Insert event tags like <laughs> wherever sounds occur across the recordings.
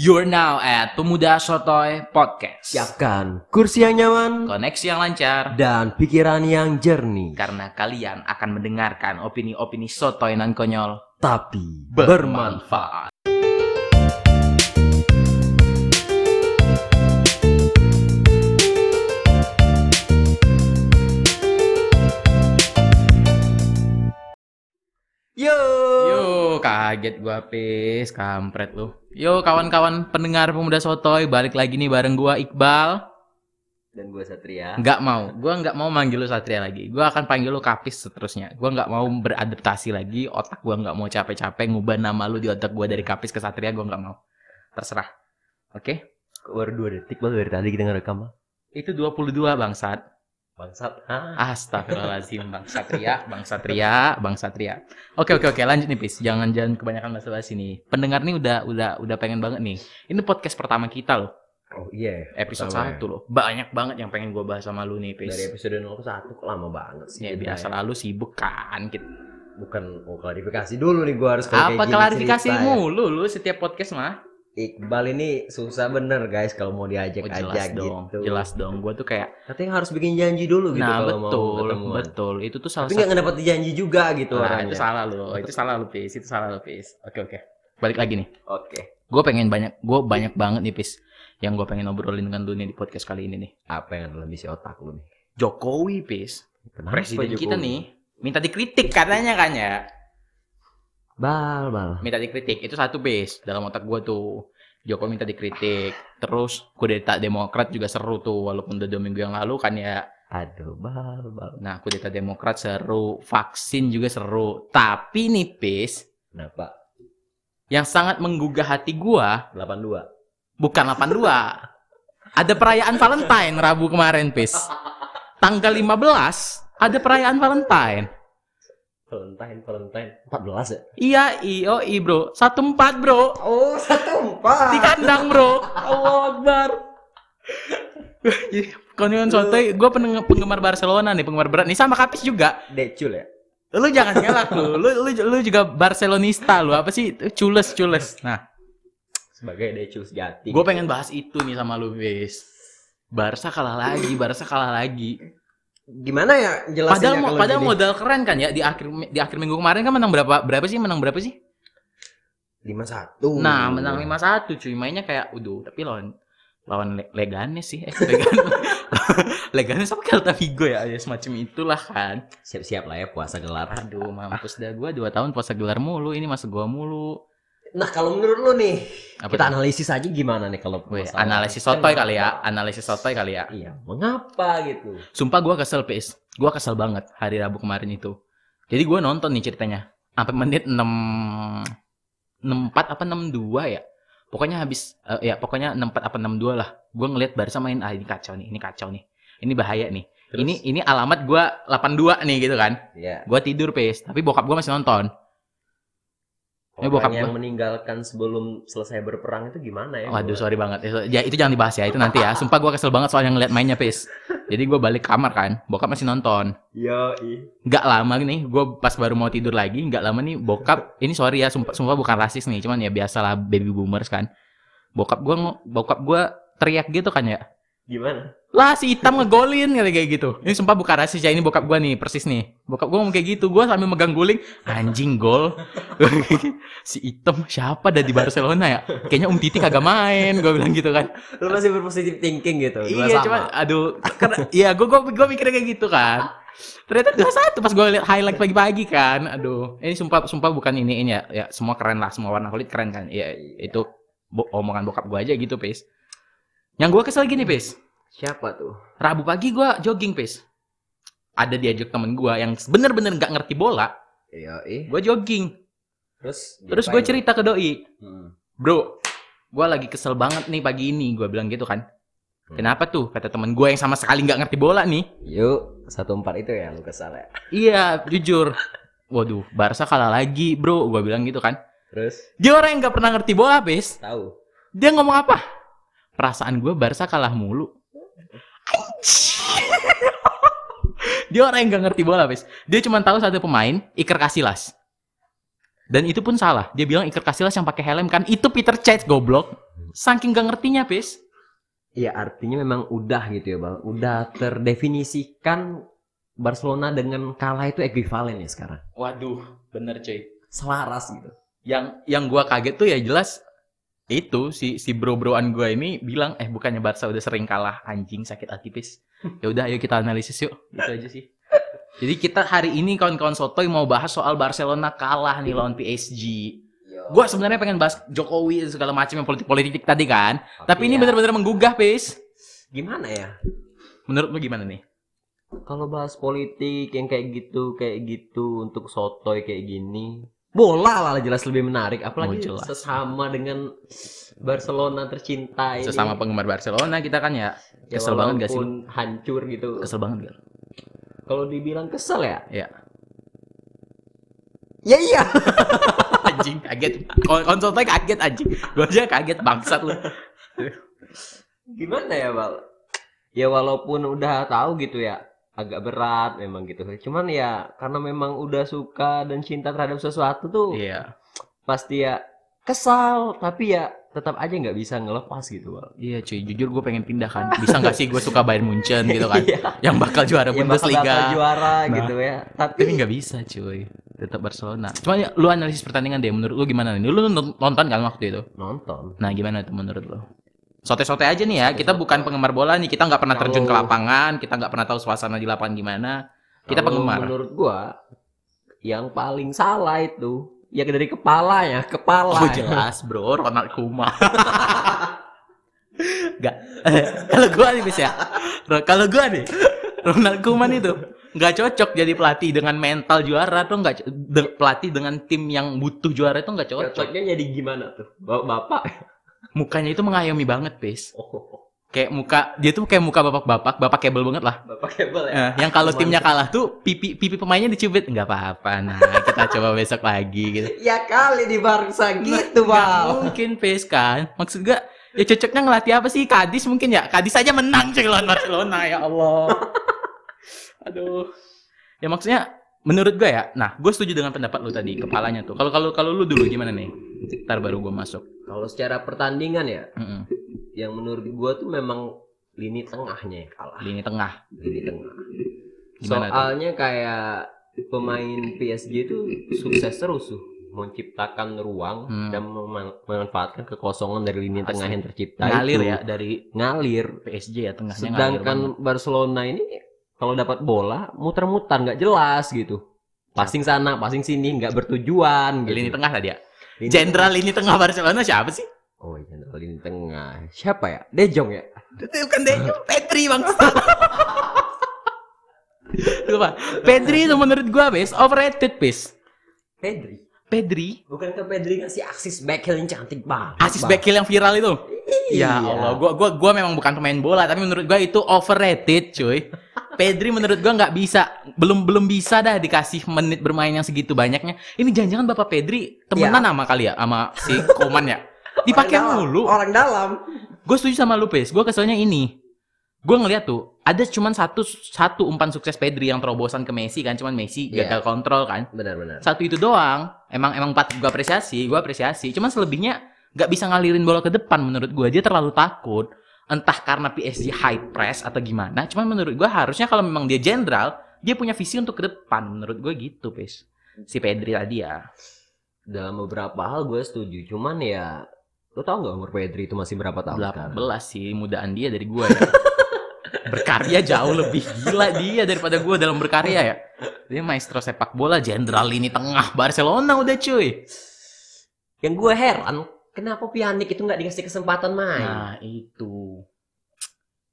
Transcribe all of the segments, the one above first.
You're now at Pemuda Sotoy Podcast. Siapkan kursi yang nyaman Koneksi yang lancar dan pikiran yang jernih, karena kalian akan mendengarkan opini-opini sotoy nan konyol tapi bermanfaat. bermanfaat. Yo. Kaget gua pis, kampret lu. Yo, kawan-kawan pendengar Pemuda Sotoy, balik lagi nih bareng gua Iqbal. Dan gue Satria. Nggak mau, gua nggak mau manggil lu Satria lagi. Gua akan panggil lu Kapis seterusnya. Gua nggak mau beradaptasi lagi. Otak gua nggak mau capek-capek ngubah nama lu di otak gua dari Kapis ke Satria. Gua nggak mau. Terserah. Oke? Kok Baru dua detik baru dari tadi kita ngerekam. Bang. Itu 22 bangsat. Bangsat. Ah. Astagfirullahaladzim Bang Satria, <laughs> Bang Satria, Bang Satria. Oke oke oke lanjut nih Pis. Jangan jangan kebanyakan bahasa-bahasa nih. Pendengar nih udah udah udah pengen banget nih. Ini podcast pertama kita loh, Oh iya. episode Pertama ya. 1 loh. Banyak banget yang pengen gue bahas sama lu nih Pis. Dari episode 0 ke 1 kok lama banget sih. Ya biasa ya. lalu sibuk kan. Kita. Bukan oh klarifikasi dulu nih gue harus Apa klarifikasi ya. mulu lu setiap podcast mah? Iqbal ini susah bener guys kalau mau diajak Oh, jelas ajak dong, gitu. jelas dong. Gue tuh kayak, Katanya harus bikin janji dulu gitu nah kalau mau betul, ketemuan. betul. Itu tuh salah Tapi nggak ngedapet janji juga gitu Nah, orangnya. itu salah lu, itu salah lu Pis, itu salah lu Pis. Oke oke. Balik lagi nih. Oke. gue pengen banyak gue banyak banget nih pis yang gue pengen obrolin dengan lu nih di podcast kali ini nih Apa yang dalam isi otak lu nih? Jokowi pis Kenapa presiden Jokowi? kita nih minta dikritik katanya kan ya Bal, bal. minta dikritik itu satu pis dalam otak gue tuh Jokowi minta dikritik terus kudeta Demokrat juga seru tuh walaupun udah dua minggu yang lalu kan ya Aduh, bal, bal. nah kudeta Demokrat seru vaksin juga seru tapi nih pis Kenapa? yang sangat menggugah hati gue 82. Bukan 82. Ada perayaan Valentine Rabu kemarin, Pis. Tanggal 15 ada perayaan Valentine. Valentine, Valentine. 14 ya? Iya, iyo, i bro. 14 bro. Oh, satu empat. Di kandang bro. Allah Akbar. Konion sotoy, gue penggemar Barcelona nih, penggemar berat nih sama Kapis juga. Decul ya? Lu jangan ngelak lu. Lu, lu, lu juga Barcelonista lu. Apa sih? Cules, cules. Nah, Sebagai Decul sejati. gue pengen bahas itu nih sama lu, Pis. Barca kalah lagi, Barca kalah lagi. Gimana ya jelasinnya Padahal kalau padahal gini? modal keren kan ya di akhir di akhir minggu kemarin kan menang berapa berapa sih menang berapa sih? 51. Nah, menang 5-1 cuy. Mainnya kayak udah tapi lawan lawan Le- Leganes sih. Eh, Leganes. <laughs> Leganes apa Celta Vigo ya? Ya semacam itulah kan. Siap-siap lah ya puasa gelar. Aduh, mampus dah gua 2 tahun puasa gelar mulu, ini masuk gua mulu. Nah, kalau menurut lu nih, Apa kita tuh? analisis aja gimana nih kalau Weh, analisis sotoy kali ya, analisis sotoy kali ya. Iya, mengapa gitu? Sumpah gua kesel, Pis. Gua kesel banget hari Rabu kemarin itu. Jadi gua nonton nih ceritanya. Sampai menit 6 64 apa 62 ya? Pokoknya habis eh, ya pokoknya 64 apa 62 lah. Gua ngelihat Barca main ah ini kacau nih, ini kacau nih. Ini bahaya nih. Terus? Ini ini alamat gua 82 nih gitu kan. ya. Gua tidur, Pis. Tapi bokap gua masih nonton. Ini bokap Orang yang gua. meninggalkan sebelum selesai berperang itu gimana ya? Waduh, sorry banget. Itu- Ya itu jangan dibahas ya, itu nanti ya. <laughs> Sumpah gua kesel banget soalnya ngeliat mainnya, Pis. Jadi gua balik kamar kan, bokap masih nonton. Yoi. nggak lama nih gue pas baru mau tidur lagi nggak lama nih bokap ini sorry ya sumpah, sumpah bukan rasis nih cuman ya biasalah baby boomers kan bokap gue bokap gue teriak gitu kan ya Gimana? lah si hitam ngegolin kayak gitu. Ini sumpah bukan rasis ya ini bokap gue nih persis nih. Bokap gue ngomong kayak gitu gue sambil megang guling anjing gol. <laughs> Si hitam siapa dah di Barcelona ya? Kayaknya um titi kagak main gue bilang gitu kan. Lu masih berpositif thinking gitu. Iya sama. cuma aduh karena iya gue gue gue mikirnya kayak gitu kan. Ternyata dua satu pas gue lihat highlight pagi-pagi kan. Aduh ini sumpah sumpah bukan ini ini ya. Ya semua keren lah semua warna kulit keren kan. Ya itu bo- omongan bokap gue aja gitu pis yang gue kesel gini pis Siapa tuh? rabu pagi gue jogging pis ada diajak temen gue yang bener-bener nggak ngerti bola Yoi. gue jogging Terus terus gue cerita ke doi Hmm. bro gue lagi kesel banget nih pagi ini gue bilang gitu kan Hmm. kenapa tuh kata temen gue yang sama sekali nggak ngerti bola nih Yuk, satu empat itu ya lu kesal ya. Iya, jujur. Waduh, Barca kalah lagi, bro. Gue bilang gitu kan. Terus Dia orang yang nggak pernah ngerti bola, Pis. tahu. Dia ngomong apa? Perasaan gue Barca kalah mulu. Dia orang yang nggak ngerti bola, Pis. Dia cuma tahu satu pemain, Iker Casillas. Dan itu pun salah. Dia bilang Iker Casillas yang pakai helm kan itu Peter Cech goblok. Saking gak ngertinya, Pis. Iya artinya memang udah gitu ya bang, udah terdefinisikan Barcelona dengan kalah itu ekuivalen ya sekarang, Waduh, bener cuy. selaras gitu. Yang yang gua kaget tuh ya jelas itu si si bro-broan gua ini bilang eh bukannya Barca udah sering kalah anjing sakit hati pis. Ya udah ayo kita analisis yuk. Gitu aja sih. Jadi kita hari ini kawan-kawan sotoy mau bahas soal Barcelona kalah nih lawan PSG. Gua sebenarnya pengen bahas Jokowi segala macam yang politik-politik tadi kan. Tapi ini ya, bener-bener menggugah, Pis. gimana ya? Menurut lu gimana nih? Kalau bahas politik yang kayak gitu, kayak gitu untuk sotoy kayak gini, bola lah jelas lebih menarik. Apalagi Oh, jelas. sesama dengan Barcelona tercinta ini. Sesama penggemar Barcelona kita kan ya Ya, kesel banget gak sih? hancur gitu. Kesel banget gak? Kalau dibilang kesel ya? Ya. Ya iya. <laughs> anjing kaget. Kon- Konsultanya kaget anjing. Gua aja kaget bangsat lu. Gimana ya, Bal? Ya walaupun udah tahu gitu ya, agak berat memang gitu. Cuman ya karena memang udah suka dan cinta terhadap sesuatu tuh Iya. pasti ya kesal, tapi ya tetap aja nggak bisa ngelepas gitu, Bal. Iya cuy, jujur gue pengen pindah kan. Bisa gak sih gue suka Bayern Munchen gitu kan. <laughs> Iya. Yang bakal juara bakal Bundesliga. bakal juara Nah. gitu ya. Tapi, Tapi nggak bisa cuy. Tetap Barcelona. Cuma ya, lu analisis pertandingan deh. Menurut lu gimana nih? Lu nonton nonton kan waktu itu? nonton. Nah gimana tuh menurut lu? Sote-sote aja nih ya. Kita bukan penggemar bola nih. Kita nggak pernah terjun ke lapangan. Kita nggak pernah tahu suasana di lapangan gimana. Kita Kalau penggemar. Menurut gua yang paling salah itu ya dari kepala ya, kepala. Oh jelas bro, Ronald Koeman. Gak. <laughs> Kalau gua nih bis ya. Kalau gua nih, Ronald Koeman itu nggak cocok jadi pelatih dengan mental juara tuh nggak de- pelatih dengan tim yang butuh juara itu nggak cocok. Cocoknya jadi gimana tuh? Bapak. Mukanya itu mengayomi banget, bis. Oh, Kayak muka dia tuh kayak muka bapak-bapak, bapak kabel banget lah. bapak kabel ya. Eh, yang kalau timnya kalah tuh pipi pipi pemainnya dicubit nggak apa-apa. Nah, kita coba besok lagi gitu. <laughs> Ya kali di Barca gitu, Nggak Bang. mungkin PES kan. Maksud gua ya cocoknya ngelatih apa sih? Kadis mungkin ya. Kadis aja menang cuy lawan Barcelona ya Allah. <laughs> Aduh. Ya maksudnya menurut gua ya. Nah, gue setuju dengan pendapat lu tadi kepalanya tuh. Kalau kalau kalau lu dulu gimana nih? Ntar baru gua masuk. Kalau secara pertandingan ya, Mm-mm. yang menurut gua tuh memang lini tengahnya yang kalah. Lini tengah. Lini tengah. Gimana? Soalnya kayak pemain PSG itu sukses terus tuh menciptakan ruang Hmm. dan mema- memanfaatkan kekosongan dari lini Asli. tengah yang tercipta Ngalir itu. ya dari ngalir PSG ya tengahnya ngalir sedangkan. Barcelona ini kalau dapat bola muter-muter nggak jelas gitu passing sana passing sini nggak bertujuan gitu lini tengah tadi ya. Jenderal lini tengah Barcelona siapa sih? oh jenderal lini tengah siapa ya De Jong ya Itu bukan Dejo, <laughs> Pedri bang. <laughs> Lupa. Pedri itu menurut gua bes overrated bes. Pedri Pedri bukan ke Pedri ngasih aksis backheel yang cantik banget asis Bang. back heel yang viral itu. Iya. Ya Allah, gua gua gua memang bukan pemain bola, tapi menurut gua itu overrated, cuy. <laughs> Pedri menurut gua nggak bisa, belum belum bisa dah dikasih menit bermain yang segitu banyaknya. Ini jangan-jangan Bapak Pedri temenan sama kali ya sama si Koman ya. <laughs> Dipakai mulu. orang dalam Gue setuju sama lu, Pes. Gue keselnya ini. Gue ngeliat tuh, ada cuman satu satu umpan sukses Pedri yang terobosan ke Messi kan, cuman Messi Iya. gagal kontrol kan. benar-benar Satu itu doang. Emang emang empat gue apresiasi, gue apresiasi. Cuman selebihnya nggak bisa ngalirin bola ke depan menurut gue. Dia terlalu takut. Entah karena PSG high press atau gimana. Cuman menurut gue harusnya kalau memang dia jenderal, dia punya visi untuk ke depan. Menurut gue gitu, Pes. Si Pedri tadi ya. dalam beberapa hal gue setuju cuman ya lo tau nggak umur Pedri itu masih berapa tahun sekarang? 18 sih mudaan dia dari gua ya. <laughs> berkarya jauh lebih gila dia daripada gua dalam berkarya ya. Dia maestro sepak bola jenderal lini tengah Barcelona udah cuy. Yang gue heran, kenapa Pjanic itu nggak dikasih kesempatan main? Nah, itu.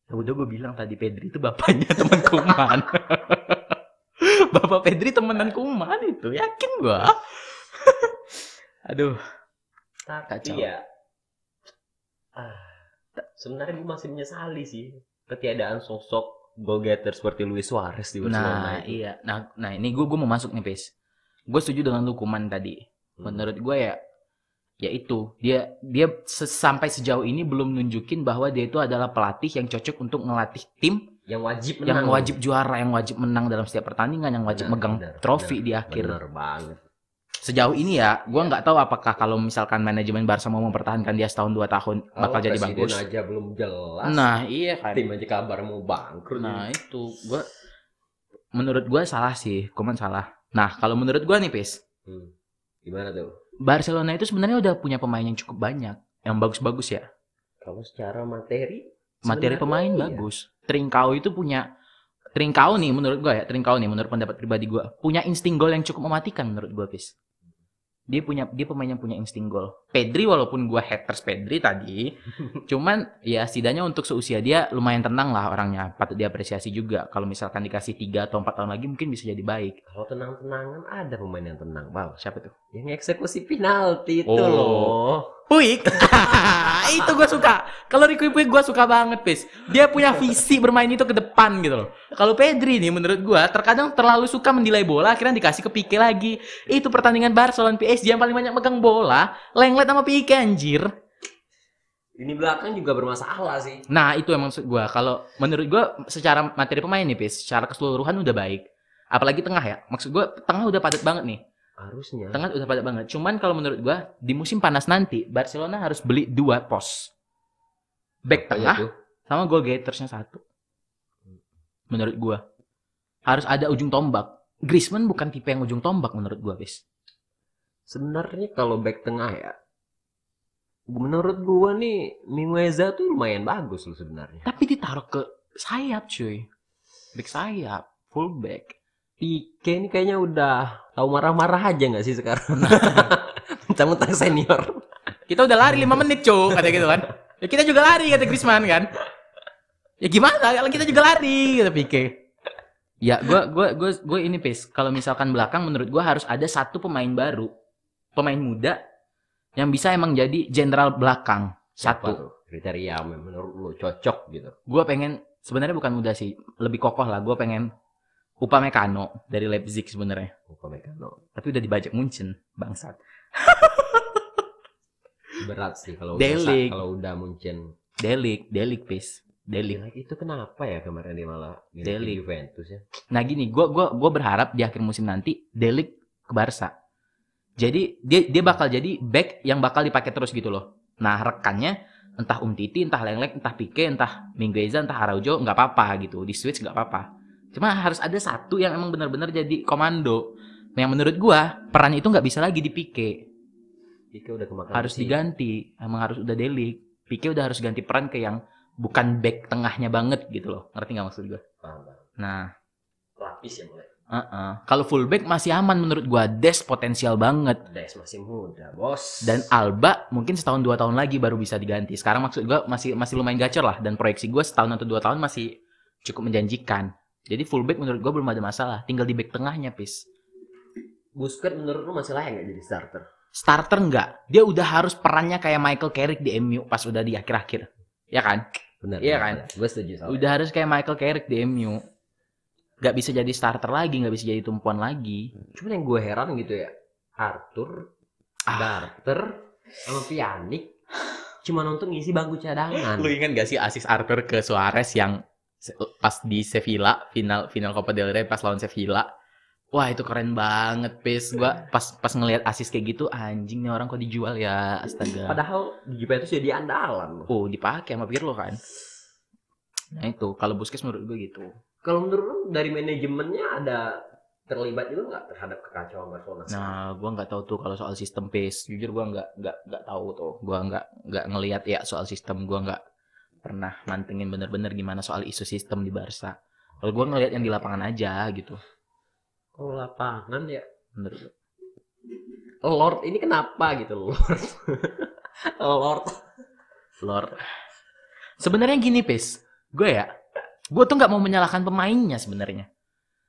Ya udah gue bilang tadi Pedri itu bapaknya teman Kuman. <laughs> Bapak Pedri temenan Kuman itu, yakin gua. <laughs> Aduh, Tapi kacau. ya, ah, sebenarnya gue masih menyesali sih ketiadaan sosok goal getter seperti Luis Suarez di Barcelona. Nah, itu. iya. Nah, nah ini gue gue mau masuk nih, Pes. Gue setuju dengan lu Kuman tadi. Hmm. Menurut gue ya, ya itu dia dia sampai sejauh ini belum nunjukin bahwa dia itu adalah pelatih yang cocok untuk ngelatih tim yang wajib yang menang. wajib juara, yang wajib menang dalam setiap pertandingan, yang wajib Benar, megang benar, trofi benar, di akhir. Bener banget. Sejauh ini ya, gua nggak tahu apakah kalau misalkan manajemen Barca mau mempertahankan dia setahun dua tahun bakal Kalau jadi presiden bagus. aja belum jelas. Nah, iya kan. tim aja kabar mau bangkrut. Nah, itu gua menurut gua salah sih, Koman salah. Nah, kalau menurut gua nih, Pis, Hmm. Gimana tuh? Barcelona itu sebenarnya udah punya pemain yang cukup banyak, yang bagus-bagus ya. Kalau secara materi Materi pemain iya. bagus. Trincao itu punya Trincao nih menurut gua ya, Trincao nih menurut pendapat pribadi gua, punya insting gol yang cukup mematikan menurut gua, Pis. Dia punya dia pemain yang punya insting gol. Pedri walaupun gua haters Pedri tadi, <laughs> cuman ya setidaknya untuk seusia dia lumayan tenang lah orangnya. Patut diapresiasi juga. Kalau misalkan dikasih 3 atau 4 tahun lagi mungkin bisa jadi baik. Kalau tenang-tenangan ada pemain yang tenang, Bang. Siapa tuh? Yang eksekusi penalti itu Oh. loh. Puik. <laughs> itu gue suka. Kalau Ricky Puig gue suka banget, Pis. Dia punya visi bermain itu ke depan gitu loh. Kalau Pedri nih menurut gue terkadang terlalu suka mendelay bola akhirnya dikasih ke Pique lagi. Itu pertandingan Barca lawan PSG yang paling banyak megang bola, Lenglet sama Pique anjir. Ini belakang juga bermasalah sih. Nah, itu emang maksud gue. Kalau menurut gue secara materi pemain nih, Pis, secara keseluruhan udah baik. Apalagi tengah ya. Maksud gue tengah udah padat banget nih. Harusnya. Tengah udah padat banget. Cuman kalau menurut gue di musim panas nanti Barcelona harus beli dua pos. Back Apanya tengah tuh? sama goal getersnya satu. Menurut gua harus ada ujung tombak. Griezmann bukan tipe yang ujung tombak menurut gua, bis. Sebenarnya kalau back tengah ya, menurut gua nih Mingueza tuh lumayan bagus loh sebenarnya. Tapi ditaruh ke sayap, cuy. Back sayap, full back. Pique ini kayaknya udah tahu marah-marah aja nggak sih sekarang? <laughs> Mentang-mentang senior. Kita udah lari 5 menit, cuy, kata gitu kan. Ya kita juga lari kata Griezmann kan. Ya gimana kalau kita juga lari kata Pique. Ya, gua gua gua gua ini pis. Kalau misalkan belakang menurut gua harus ada satu pemain baru, pemain muda yang bisa emang jadi jenderal belakang. Siapa Satu. tuh kriteria menurut lu cocok gitu? gue pengen sebenarnya bukan muda sih lebih kokoh lah gue pengen Upamecano dari Leipzig sebenarnya. Upamecano. tapi udah dibajak Munchen bangsat. Berat sih kalau udah kalau udah Munchen. Delik Delik pis. Delik. Itu kenapa ya kemarin dia malah Delik. Juventus ya? nah gini gue gua gua berharap di akhir musim nanti Delik ke Barca. Jadi dia dia bakal jadi back yang bakal dipakai terus gitu loh. Nah rekannya entah Umtiti entah Lenglek entah Pique entah Mingueza entah Araujo nggak apa-apa gitu. Di switch nggak apa-apa cuma harus ada satu yang emang benar-benar jadi komando. Yang menurut gua peran itu nggak bisa lagi di Pique Pique udah kemakan harus besi. diganti. Emang harus udah Delik. Pique udah harus ganti peran ke yang bukan back tengahnya banget gitu loh. Ngerti nggak maksud gua? Paham, paham. nah. Lapis ya mulai. uh-uh. kalau fullback masih aman menurut gua. Des potensial banget. Des masih muda, bos. dan Alba mungkin setahun dua tahun lagi baru bisa diganti. Sekarang maksud gua masih masih lumayan gacor lah. Dan proyeksi gua setahun atau dua tahun masih cukup menjanjikan jadi fullback menurut gua belum ada masalah tinggal di back tengahnya pis Busquets menurut lu masih layak nggak jadi starter? starter enggak dia udah harus perannya kayak Michael Carrick di MU pas udah di akhir-akhir ya kan Benar. Iya kan? Gue setuju soalnya. udah harus kayak Michael Carrick di MU nggak bisa jadi starter lagi nggak bisa jadi tumpuan lagi Cuman yang gue heran gitu ya, Arthur, Ah. Darter, sama Pjanic <laughs> cuma untuk ngisi bangku cadangan. Lu ingat gak sih asis Arthur ke Suarez yang pas di Sevilla final final Copa del Rey pas lawan Sevilla? Wah itu keren banget, pis. Gua pas pas ngelihat asis kayak gitu, anjing nih orang kok dijual ya, astaga. Padahal di Juventus jadi andalan. loh. Oh dipakai sama Pirlo kan? Nah itu kalau Busquets menurut gue gitu. Kalau menurut lu dari manajemennya ada terlibat juga nggak terhadap kekacauan Barcelona? Nah, gua nggak tahu tuh kalau soal sistem pace. Jujur gua nggak nggak nggak tahu tuh. Gua nggak nggak ngelihat ya soal sistem. Gua nggak pernah mantengin bener-bener gimana soal isu sistem di Barca. Kalau gua ngelihat yang di lapangan aja gitu. Kalau lapangan ya Menurut. Lord ini kenapa gitu Lord? <laughs> Lord. Lord. Sebenarnya gini, Pis. Gue ya, gue tuh nggak mau menyalahkan pemainnya sebenarnya.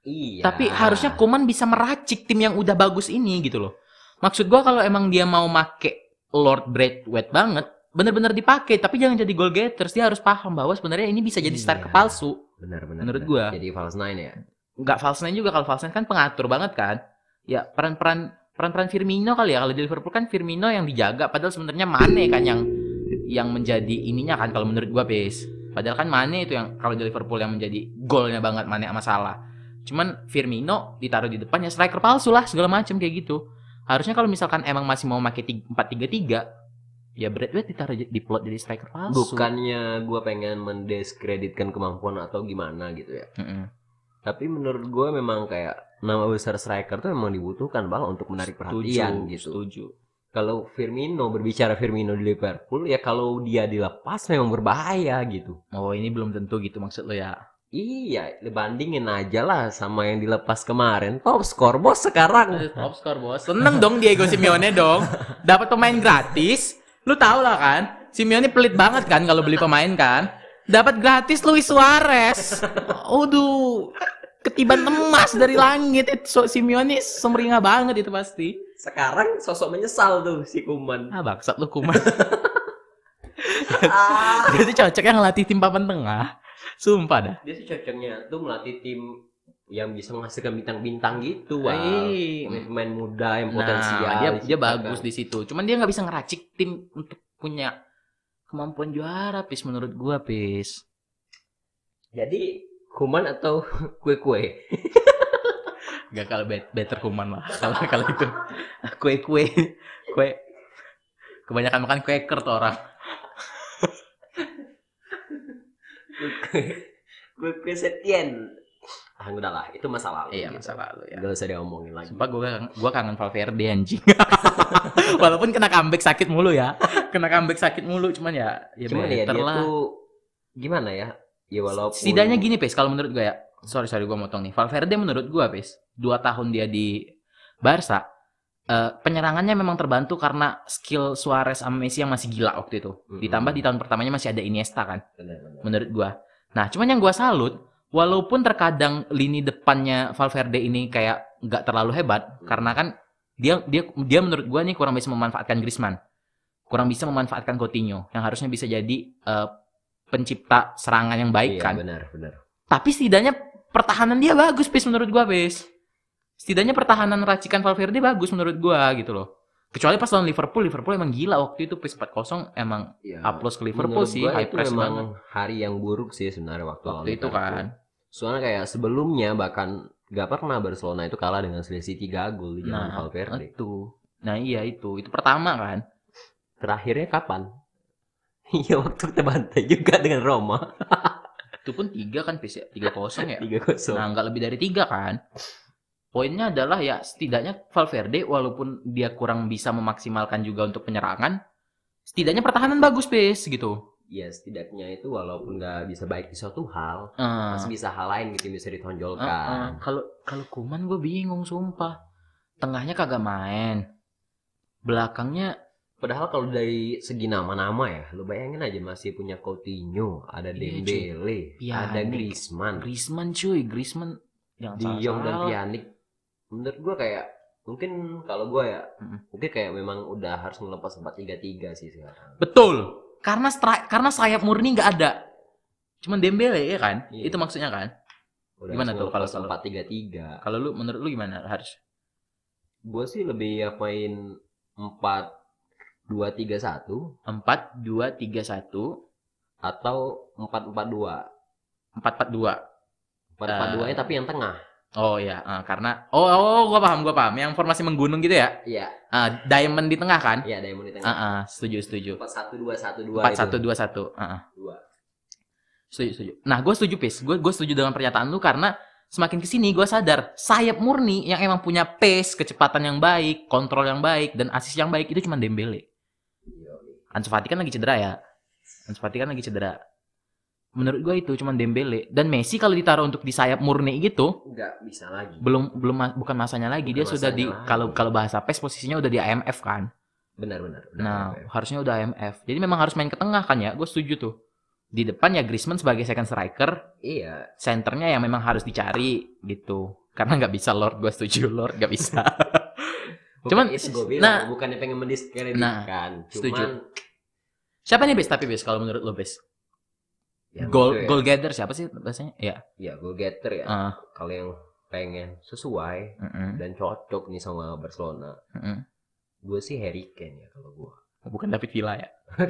Iya. Tapi harusnya Kuman bisa meracik tim yang udah bagus ini gitu loh. Maksud gua kalau emang dia mau make Lord Braithwaite banget, bener-bener dipakai. Tapi jangan jadi goal getters. Dia harus paham bahwa sebenarnya ini bisa jadi Iya. striker palsu. benar-benar. menurut gua. Jadi false nine ya. Nggak false nine juga. Kalau false nine kan pengatur banget kan. Ya peran-peran peran-peran Firmino kali ya. Kalau di Liverpool kan Firmino yang dijaga. Padahal sebenarnya Mane kan yang yang menjadi ininya kan kalau menurut gua Pis. Padahal kan Mane itu yang kalau di Liverpool yang menjadi golnya banget Mane sama Salah. Cuman Firmino ditaruh di depan ya striker palsu lah segala macam kayak gitu. Harusnya kalau misalkan emang masih mau pakai ti- 4-3-3, ya Bradway ditaruh j- di plot jadi striker palsu. Bukannya gua pengen mendiskreditkan kemampuan atau gimana gitu ya. Mm-mm. Tapi menurut gua memang kayak nama besar striker tuh memang dibutuhkan bang untuk menarik perhatian Setuju, gitu. Setuju. Kalau Firmino berbicara Firmino di Liverpool ya kalau dia dilepas memang berbahaya gitu. Oh, ini belum tentu gitu maksud lo ya. Iya, bandingin aja lah sama yang dilepas kemarin. Top skor bos sekarang. Top score bos. Seneng dong Diego Simeone dong. Dapat pemain gratis. Lu tau lah kan. Simeone pelit banget kan kalau beli pemain kan. Dapat gratis Luis Suarez. Aduh. Ketiban emas dari langit itu so, Simeone sumringah banget itu pasti. Sekarang sosok menyesal tuh si Kuman. Ah bangsat lu kuman. <laughs> Ah. Dia tuh cocoknya ngelatih tim papan tengah. Sumpah dah. Dia sih cocoknya tuh melatih tim yang bisa menghasilkan bintang-bintang gitu, wah. Iya. Pemain muda yang potensial. Nah, dia dia diciptakan. bagus di situ. Cuman dia nggak bisa ngeracik tim untuk punya kemampuan juara, Pis menurut gua, Pis. Jadi Kuman atau <laughs> kue-kue? <laughs> Gak kalau bet- better kuman lah. Kalau kalau itu <laughs> kue-kue, kue kebanyakan makan quaker tuh orang. Kue-kue Setien. Ah, udah lah, itu masa lalu. Iya, gitu. masa lalu ya. Gak usah diomongin lagi. Sumpah gua kangen, gua kangen Valverde anjing. <laughs> Walaupun kena comeback sakit mulu ya. Kena comeback sakit mulu cuman ya ya Cuman ya dia lah. tuh gimana ya? Ya walaupun Setidaknya gini, Pes, kalau menurut gue ya. Sorry, sorry gue motong nih. Valverde menurut gue, Pes, dua tahun dia di Barca, eh, penyerangannya memang terbantu karena skill Suarez sama Messi yang masih gila waktu itu. Mm-mm. Ditambah di tahun pertamanya masih ada Iniesta kan, Benar-benar. menurut gue. Nah, cuman yang gue salut, walaupun terkadang lini depannya Valverde ini kayak nggak terlalu hebat, Hmm. karena kan dia dia dia menurut gue nih kurang bisa memanfaatkan Griezmann, kurang bisa memanfaatkan Coutinho, yang harusnya bisa jadi eh, pencipta serangan yang baik Iya, kan. benar, benar. Tapi setidaknya pertahanan dia bagus, Pis, menurut gua, Pis. Setidaknya pertahanan racikan Valverde bagus menurut gua gitu loh. Kecuali pas lawan Liverpool, Liverpool emang gila waktu itu Pis 4-0 emang Iya. upload ke Liverpool sih, gua high press memang banget. hari yang buruk sih sebenarnya waktu, Waktu itu Liverpool. kan. Soalnya kayak sebelumnya bahkan gak pernah Barcelona itu kalah dengan selisih 3 gol di zaman Nah, Valverde. Itu. Nah, iya itu. Itu pertama kan. Terakhirnya kapan? <laughs> Iya waktu kita bantai juga dengan Roma <laughs> Itu pun tiga kan ya, 3-0 ya. 3-0. Nah, nggak lebih dari tiga kan. Poinnya adalah ya setidaknya Valverde walaupun dia kurang bisa memaksimalkan juga untuk penyerangan, setidaknya pertahanan bagus, Pis gitu. Ya setidaknya itu walaupun gak bisa baik di suatu hal, Ah. masih bisa hal lain gitu bisa Ah, ah. ditonjolkan. Kalau kalau Kuman gue bingung sumpah. Tengahnya kagak main. Belakangnya Padahal kalau dari segi nama-nama ya, lu bayangin aja masih punya Coutinho, ada Iya, Dembele, Pjanic. ada Griezmann, Griezmann cuy, Griezmann yang De Jong dan Pjanic. Menurut gua kayak mungkin kalau gua ya, Mm-mm. mungkin kayak memang udah harus ngelepas 4-3-3 sih sekarang. Betul. Karena stri- karena sayap murni nggak ada. Cuman Dembele ya kan? Iya. Itu maksudnya kan? Udah Gimana tuh kalau- ngelepas kalau- 4-3-3. Kalau lu menurut lu gimana harus? Gua sih lebih ya main 4-2-3-1 4 2 3 1 atau 4-4-2. 4 4 2. 4-4-2 nya tapi yang tengah. Oh ya, ah, karena oh, oh gua paham, gua paham. Yang formasi menggunung gitu ya. Iya, Ah, diamond di tengah kan? iya Diamond di Ah, tengah. ah, setuju, setuju. 4-1-2-1-2 4 itu. 1 2 1. Heeh. Dua. Setuju, setuju. Nah, gue setuju, Pis. Gue gue setuju dengan pernyataan lu karena semakin ke sini gue sadar sayap murni yang emang punya pace, kecepatan yang baik, kontrol yang baik, dan asis yang baik itu cuma Dembele. Ansu Fati kan lagi cedera ya. Ansu Fati kan lagi cedera. Menurut gue itu cuma Dembele dan Messi kalau ditaruh untuk di sayap murni gitu Nggak bisa lagi. belum belum ma- bukan masanya lagi dia Bukan sudah di masanya kalau kalau bahasa PES posisinya udah di AMF kan. Benar benar. benar, Nah, benar. harusnya udah AMF. Jadi memang harus main ke tengah kan ya. Gue setuju tuh. Di depan ya Griezmann sebagai second striker, iya. centernya yang memang harus dicari gitu. Karena nggak bisa Lord, gue setuju Lord nggak bisa. Bukan <laughs> <laughs> Cuman, itu gue bilang, nah, bukannya pengen mendiskreditkan. nah, setuju. Cuman siapa nih best tapi best kalau menurut lo best? Ya goal ya. goal gather siapa sih bahasanya? Ya. Ya, goal getter ya. Ah, Kalau yang pengen sesuai mm-mm, dan cocok nih sama Barcelona, mm-mm. gue sih Harry Kane ya kalau gue. Bukan David Villa ya. <laughs>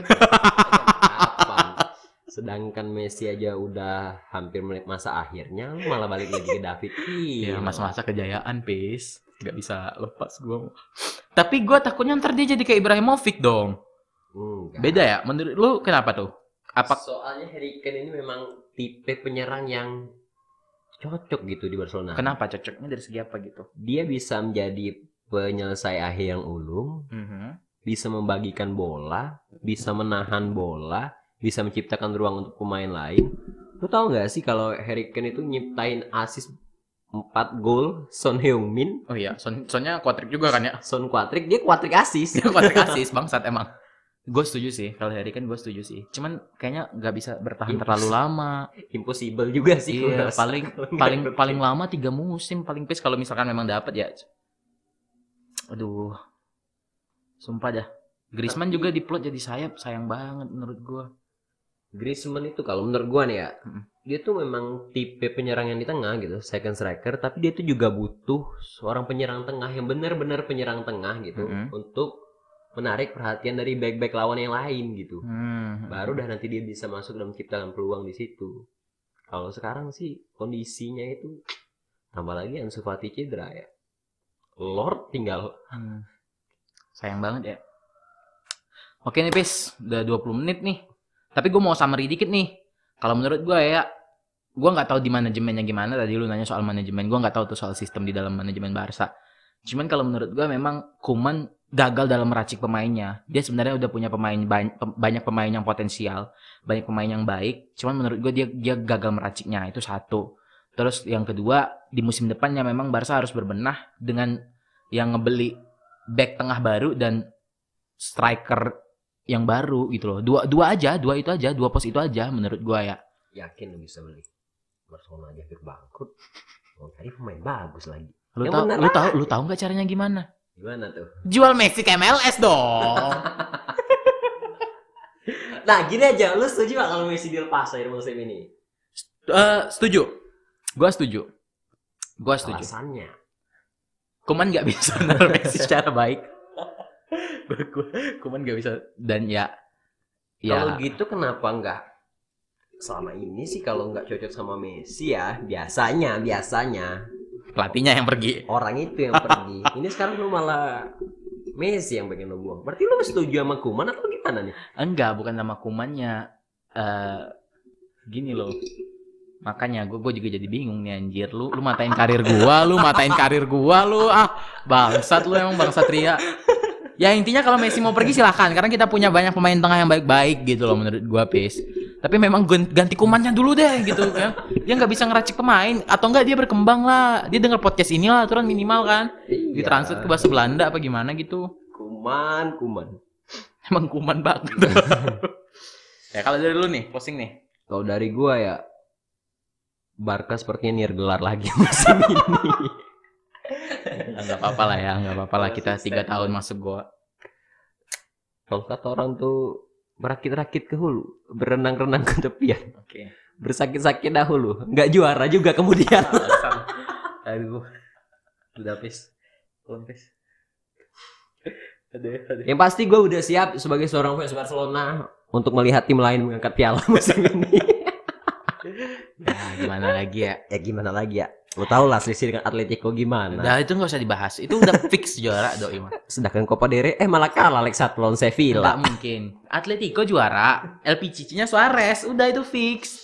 Sedangkan Messi aja udah hampir menit masa akhirnya, lu malah balik lagi ke David Villa. Iya, masa-masa kejayaan, Pis. nggak bisa lepas gua. Tapi gua takutnya ntar dia jadi kayak Ibrahimovic dong. Enggak. Beda ya? Menurut lu kenapa tuh? Apa Soalnya Harry Kane ini memang tipe penyerang yang cocok gitu di Barcelona. kenapa cocoknya dari segi apa gitu? Dia bisa menjadi penyelesai akhir yang ulung, Mhm. bisa membagikan bola, bisa menahan bola, bisa menciptakan ruang untuk pemain lain. Lu tahu nggak sih kalau Harry Kane itu nyiptain asis 4 gol Son Heung-min, Oh iya, son soalnya kuatrik juga kan ya? Son Quadric, dia Quadric asis. Dia kuatrik asis bangsat emang. Gue setuju sih kalau Harry kan gue setuju sih. Cuman kayaknya nggak bisa bertahan terlalu lama. Impossible juga sih. Iya, paling <laughs> paling paling lama tiga musim paling pes kalau misalkan memang dapat ya. Aduh, sumpah dah. Griezmann juga diplot jadi sayap sayang banget menurut gua. Griezmann itu kalau menurut gua nih ya, Mm. dia tuh memang tipe penyerang yang di tengah gitu, second striker, tapi dia tuh juga butuh seorang penyerang tengah yang benar-benar penyerang tengah gitu Mm-mm. untuk menarik perhatian dari back-back lawan yang lain gitu. Hmm. Baru dah nanti dia bisa masuk dan menciptakan peluang di situ. Kalau sekarang sih kondisinya itu tambah lagi Ansu Fati cedera ya. Lord tinggal Hmm. Sayang banget ya. Oke nih, Pis. Udah 20 menit nih. Tapi gue mau summary dikit nih. Kalau menurut gue ya, gue nggak tahu di manajemennya gimana. Tadi lu nanya soal manajemen. Gue nggak tahu tuh soal sistem di dalam manajemen Barca. Cuman kalau menurut gue memang Kuman gagal dalam meracik pemainnya. Dia sebenarnya udah punya pemain banyak, pemain yang potensial, banyak pemain yang baik. Cuman menurut gue dia dia gagal meraciknya. Itu satu. Terus yang kedua, di musim depannya memang Barca harus berbenah dengan yang ngebeli back tengah baru dan striker yang baru gitu loh. Dua dua aja, dua itu aja, dua pos itu aja menurut gua ya. yakin bisa beli. Barcelona aja hampir bangkrut. Oh, tadi pemain bagus lagi. Lu Yang tahu lu tahu lu tahu nggak caranya gimana? Gimana tuh? Jual Messi ke MLS dong. <laughs> Nah, gini aja, lu setuju gak kalau Messi dilepas akhir musim ini? Eh, setuju. Gua setuju. Gua setuju. Alasannya. Kuman nggak bisa <laughs> naruh Messi secara baik. Kuman nggak bisa dan ya Kalau ya gitu kenapa enggak selama ini sih kalau nggak cocok sama Messi ya biasanya biasanya pelatihnya yang pergi. orang itu yang pergi <laughs> ini sekarang lu malah Messi yang pengen lu buang berarti lu setuju sama Kuman atau gimana nih Enggak, bukan nama kumannya. eh gini loh. Makanya gue gue juga jadi bingung nih anjir lu lu matain karir gua, lu matain karir gua lu ah bangsat lu emang bangsat Ria. Ya intinya kalau Messi mau pergi silahkan karena kita punya banyak pemain tengah yang baik-baik gitu loh menurut gua Pis. Tapi memang gan- ganti kumannya dulu deh gitu ya. Dia nggak bisa ngeracik pemain atau enggak dia berkembang lah. Dia denger podcast ini lah aturan minimal kan. Iya. Ditranslate ke bahasa Belanda apa gimana gitu. Kuman Kuman Emang kuman banget. <laughs> ya kalau dari lu nih, posting nih. kalau dari gua ya Barca sepertinya niat gelar lagi <laughs> musim ini Enggak apa-apa lah ya, enggak apa-apa lah kita tiga tahun masuk gua. kalau kata orang tuh berakit-rakit ke hulu berenang-renang ke tepian Oke. bersakit-sakit dahulu nggak juara juga kemudian <laughs> Aduh. Aduh, aduh. Yang pasti gue udah siap sebagai seorang fans Barcelona untuk melihat tim lain mengangkat piala musim ini. Ya, gimana lagi ya? ya gimana lagi ya? Lo tau lah selisih dengan Atletico gimana. Udah itu nggak usah dibahas. Itu udah fix juara doi mah. Sedangkan Copa del Rey eh malah kalah Alex lawan Sevilla. Enggak mungkin. Atletico juara, LPCC-nya Suarez. Udah itu fix.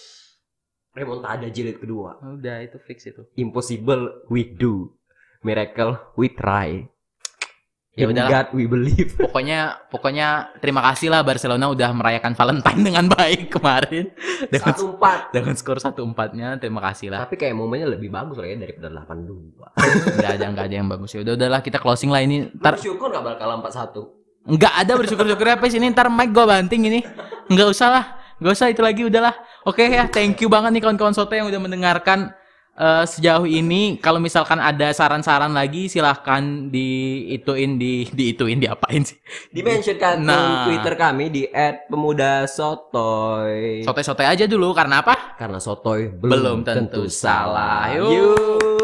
Remontada jilid kedua. Udah itu fix itu. Impossible we do. Miracle we try. Ya udahlah. God we believe. <laughs> Pokoknya pokoknya terima kasih lah Barcelona udah merayakan Valentine dengan baik kemarin. Dengan Satu empat. dengan skor 1-4-nya terima kasih lah. Tapi kayak momennya lebih bagus lah ya daripada 8-2. Enggak <laughs> ada enggak ada yang bagus ya. Udah udahlah kita closing lah ini. Ntar Bersyukur gak bakal 4-1. enggak ada bersyukur-syukur apa sih ini ntar mic gua banting ini. Enggak usah lah. Enggak usah itu lagi udahlah. Oke ya, thank you banget nih kawan-kawan soto yang udah mendengarkan eh, sejauh ini. Kalau misalkan ada saran-saran lagi silahkan diituin di diituin diapain sih? Dimention kan Nah. Twitter kami di @pemudasotoy. Sotoy-sotoy aja dulu karena apa? Karena sotoy Belum belum, tentu tentu salah. Yuk.